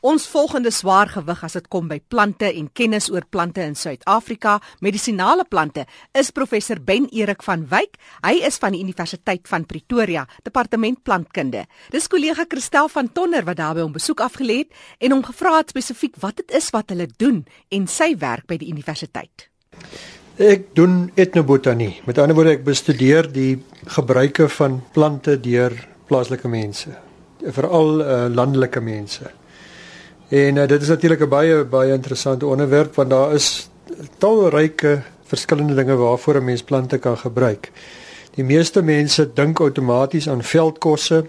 Ons volgende swaar gewig as dit kom by plante en kennis oor plante in Suid-Afrika, medisinale plante, is professor Ben Erik van Wyk. Hy is van die Universiteit van Pretoria, Departement Plantkunde. Dis kollega Christel van Tonner wat daarby hom besoek afgelê het en hom gevra het spesifiek wat dit is wat hulle doen en sy werk by die universiteit. Ek doen etnobotanie. Met ander woorde, ek bestudeer die gebruike van plante deur plaaslike mense, veral uh, landelike mense. En uh, dit is natuurlik 'n baie baie interessante onderwerp want daar is talryke verskillende dinge waarvoor 'n mens plante kan gebruik. Die meeste mense dink outomaties aan veldkosse.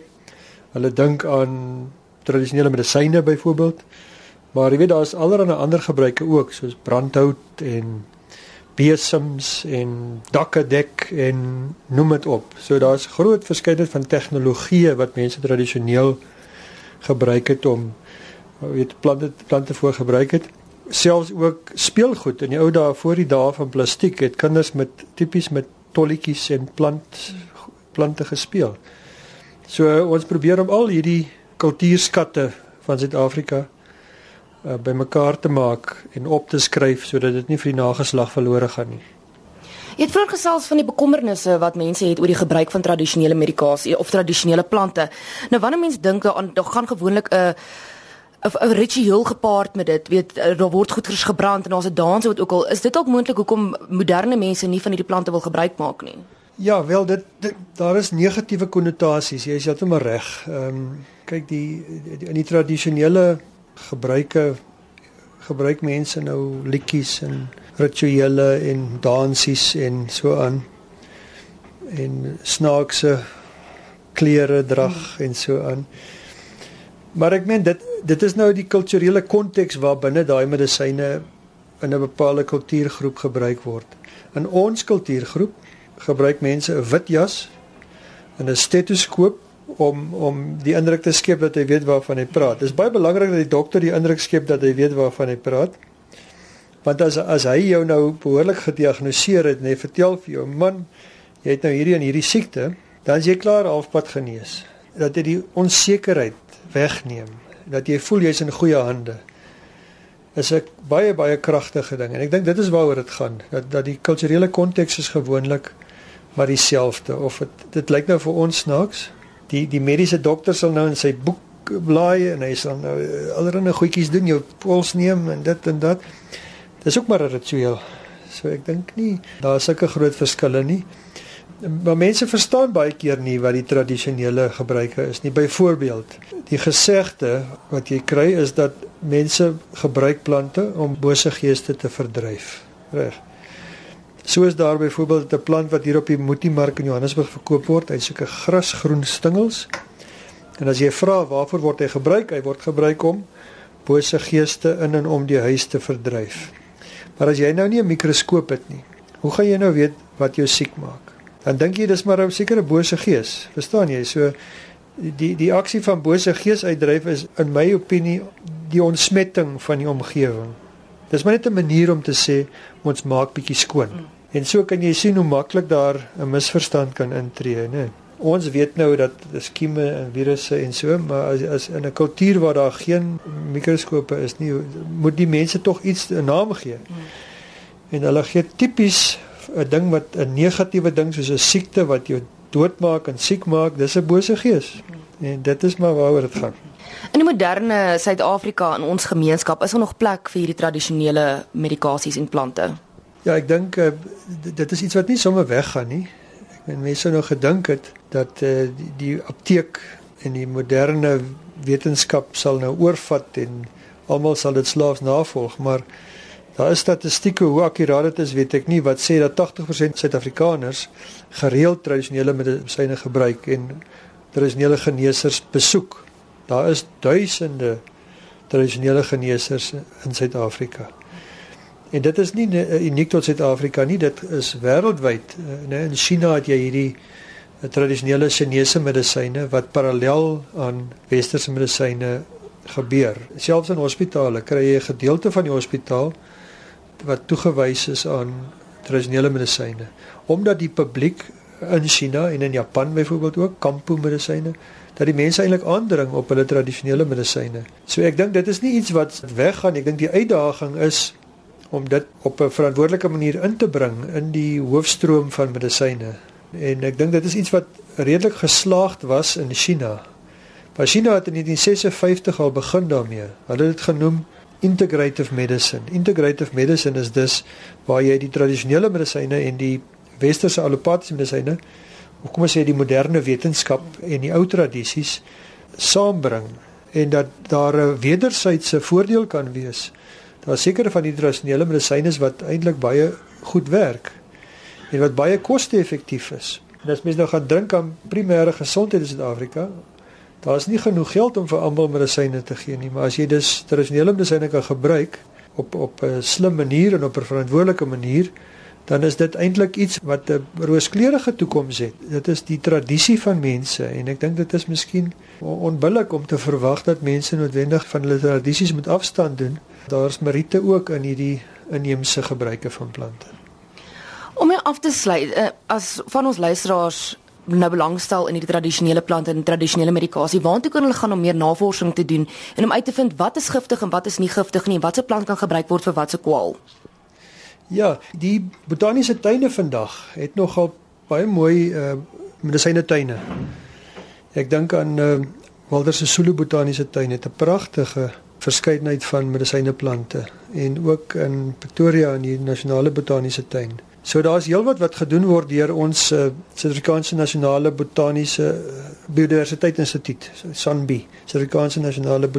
Hulle dink aan tradisionele medisyne byvoorbeeld. Maar jy weet daar's allerlei ander gebruike ook soos brandhout en besems en dakke dek en noem dit op. So daar's groot verskeidenheid van tegnologieë wat mense tradisioneel gebruik het om weet plante plante voor gebruik het selfs ook speelgoed in die ou dae voor die dae van plastiek het kinders met tipies met tolletjies en plant plante gespeel. So ons probeer om al hierdie kultuurskatte van Suid-Afrika uh, bymekaar te maak en op te skryf sodat dit nie vir die nageslag verlore gaan nie. Jy het vroeër gesels van die bekommernisse wat mense het oor die gebruik van tradisionele medikasie of tradisionele plante. Nou wanneer mense dink aan dan gaan gewoonlik 'n uh, 'n ritueel gepaard met dit. Weet eh, daar word goed gebrand en daar's 'n dans wat ook al is dit ook moontlik hoekom moderne mense nie van hierdie plante wil gebruik maak nie. Ja, wel dit, dit daar is negatiewe konnotasies. Jy is heeltemal reg. Ehm um, kyk die, die in die tradisionele gebruike gebruik mense nou liedjies en rituele en dansies en so aan en snaakse klere drag hmm. en so aan. Maar ek meen dit dit is nou die kulturele konteks waarbinne daai medisyne in 'n bepaalde kultuurgroep gebruik word. In ons kultuurgroep gebruik mense 'n wit jas en 'n stetoskoop om om die indruk te skep dat hy weet waarvan hy praat. Dit is baie belangrik dat die dokter die indruk skep dat hy weet waarvan hy praat. Want as as hy jou nou behoorlik gediagnoseer het en hy vertel vir jou man jy het nou hierdie en hierdie siekte, dan is jy klaar halfpad genees. Dat jy die onsekerheid wegneem dat jy voel jy's in goeie hande is 'n baie baie kragtige ding. En ek dink dit is waaroor dit gaan dat dat die kulturele konteks is gewoonlik maar dieselfde of dit dit lyk nou vir ons snaaks die die mediese dokter sal nou in sy boek blaai en hy sal nou eh, allerlei goedjies doen jou pols neem en dit en dat. Dis ook maar 'n ritueel. So ek dink nie daar is sulke groot verskille nie Maar mense verstaan baie keer nie wat die tradisionele gebruike is nie. Byvoorbeeld, die gesegde wat jy kry is dat mense gebruik plante om bose geeste te verdryf. Reg. Soos daar byvoorbeeld 'n plant wat hier op die Moetiemark in Johannesburg verkoop word, hy's sulke grasgroen stingels. En as jy vra waarvoor word hy gebruik? Hy word gebruik om bose geeste in en om die huis te verdryf. Maar as jy nou nie 'n mikroskoop het nie, hoe gaan jy nou weet wat jou siek maak? Dan dink jy dis maar 'n sekere bose gees. Verstaan jy? So die die aksie van bose gees uitdryf is in my opinie die ontsmetting van die omgewing. Dis maar net 'n manier om te sê ons maak bietjie skoon. En so kan jy sien hoe maklik daar 'n misverstand kan intree, né? Ons weet nou dat skieme en virusse en so, maar as, as in 'n kultuur waar daar geen mikroskope is nie, moet die mense tog iets 'n naam gee. Mm. En hulle gee tipies 'n ding wat 'n negatiewe ding soos 'n siekte wat jou doodmaak en siek maak, dis 'n bose gees. En dit is maar waaroor dit gaan. In die moderne Suid-Afrika in ons gemeenskap is daar nog plek vir hierdie tradisionele medikasies en plante. Ja, ek dink uh, dit is iets wat nie sommer weggaan nie. Ek meen mense sou nou gedink het dat uh, die, die apteek en die moderne wetenskap sal nou oorvat en almal sal dit slaafs navolg, maar Daar is statistieke hoe akkuraat dit is, weet ek nie, wat sê dat 80% Suid-Afrikaners gereeld tradisionele medisyne gebruik en tradisionele geneesers besoek. Daar is duisende tradisionele geneesers in Suid-Afrika. En dit is nie uniek tot Suid-Afrika nie, dit is wêreldwyd. Nee, in China het jy hierdie tradisionele Chinese medisyne wat parallel aan westerse medisyne gebeur. Selfs in hospitale kry jy 'n gedeelte van die hospitaal wat toegewys is aan tradisionele medisyne omdat die publiek in China en in Japan byvoorbeeld ook kampo medisyne dat die mense eintlik aandring op hulle tradisionele medisyne. So ek dink dit is nie iets wat weggaan. Ek dink die uitdaging is om dit op 'n verantwoordelike manier in te bring in die hoofstroom van medisyne. En ek dink dit is iets wat redelik geslaagd was in China. Maar China het in 1956 al begin daarmee. Hulle het dit genoem integrative medicine. Integrative medicine is dus waar jy die tradisionele medisyne en die westerse allopatiese medisyne, of kom ons sê die moderne wetenskap en die ou tradisies saambring en dat daar 'n wederwysige voordeel kan wees. Daar is sekere van die tradisionele medisyne wat eintlik baie goed werk en wat baie koste-effektief is. En as mens nou gaan dink aan primêre gesondheid in Suid-Afrika, daar is nie genoeg geld om vir almal medisyne te gee nie, maar as jy dus tradisionele medisyne kan gebruik op op 'n slim manier en op 'n verantwoordelike manier, dan is dit eintlik iets wat 'n rooskleurige toekoms het. Dit is die tradisie van mense en ek dink dit is miskien onbillik om te verwag dat mense noodwendig van hulle tradisies moet afstand doen. Daar's meriete ook in hierdie inheemse gebruike van plante. Om mee af te sluit, uh, as van ons luisteraars nou belangstel in die tradisionele plante en tradisionele medikasie, waartoe kan hulle gaan om meer navorsing te doen en om uit te vind wat is giftig en wat is nie giftig nie en watse plant kan gebruik word vir watse kwaal? Ja, die botaniese tuine vandag het nogal baie mooi uh medisyne tuine. Ek dink aan uh Walter se Solo botaniese tuin het 'n pragtige verskeidenheid van medisyne plante en ook in Pretoria in die nasionale botaniese tuin. So daar's heelwat wat gedoen word deur ons uh, Suid-Afrikaanse Nasionale Botaniese uh, Biodiversiteit Instituut, SANBI, Suid-Afrikaanse Nasionale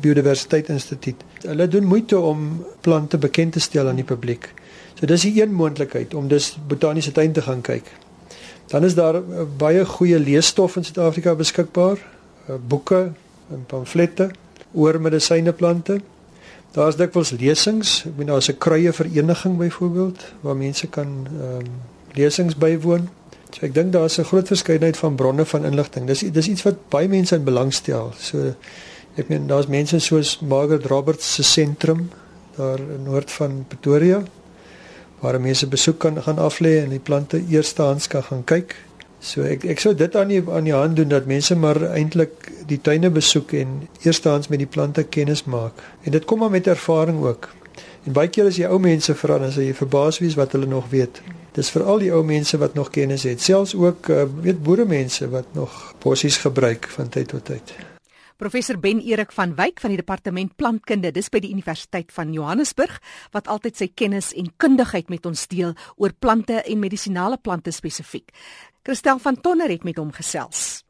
Biodiversiteit Instituut. Hulle doen moeite om plante bekend te stel aan die publiek. So dis 'n een moontlikheid om dus botaniese tuin te gaan kyk. Dan is daar uh, baie goeie leesstof in Suid-Afrika beskikbaar, uh, boeke en pamflette oor medisyneplante. Daar's dikwels lesings, ek bedoel daar's 'n kruie vereniging byvoorbeeld waar mense kan ehm um, lesings bywoon. So ek dink daar's 'n groot verskeidenheid van bronne van inligting. Dis dis iets wat baie mense in belang stel. So ek meen daar's mense soos Margaret Roberts se sentrum daar in noord van Pretoria waar mense besoek kan gaan aflê en die plante eerstehands kan gaan kyk. So ek ek sou dit aan die aan die hand doen dat mense maar eintlik die tuine besoek en eerstehands met die plante kennis maak. En dit kom maar met ervaring ook. En baie keer as jy ou mense vra dan sê jy verbaas wie is wat hulle nog weet. Dis veral die ou mense wat nog kennis het, selfs ook uh, weet boere mense wat nog bossies gebruik van tyd tot tyd. Professor Ben Erik van Wyk van die departement plantkunde dis by die Universiteit van Johannesburg wat altyd sy kennis en kundigheid met ons deel oor plante en medisinale plante spesifiek. Christel van Tonner het met hom gesels.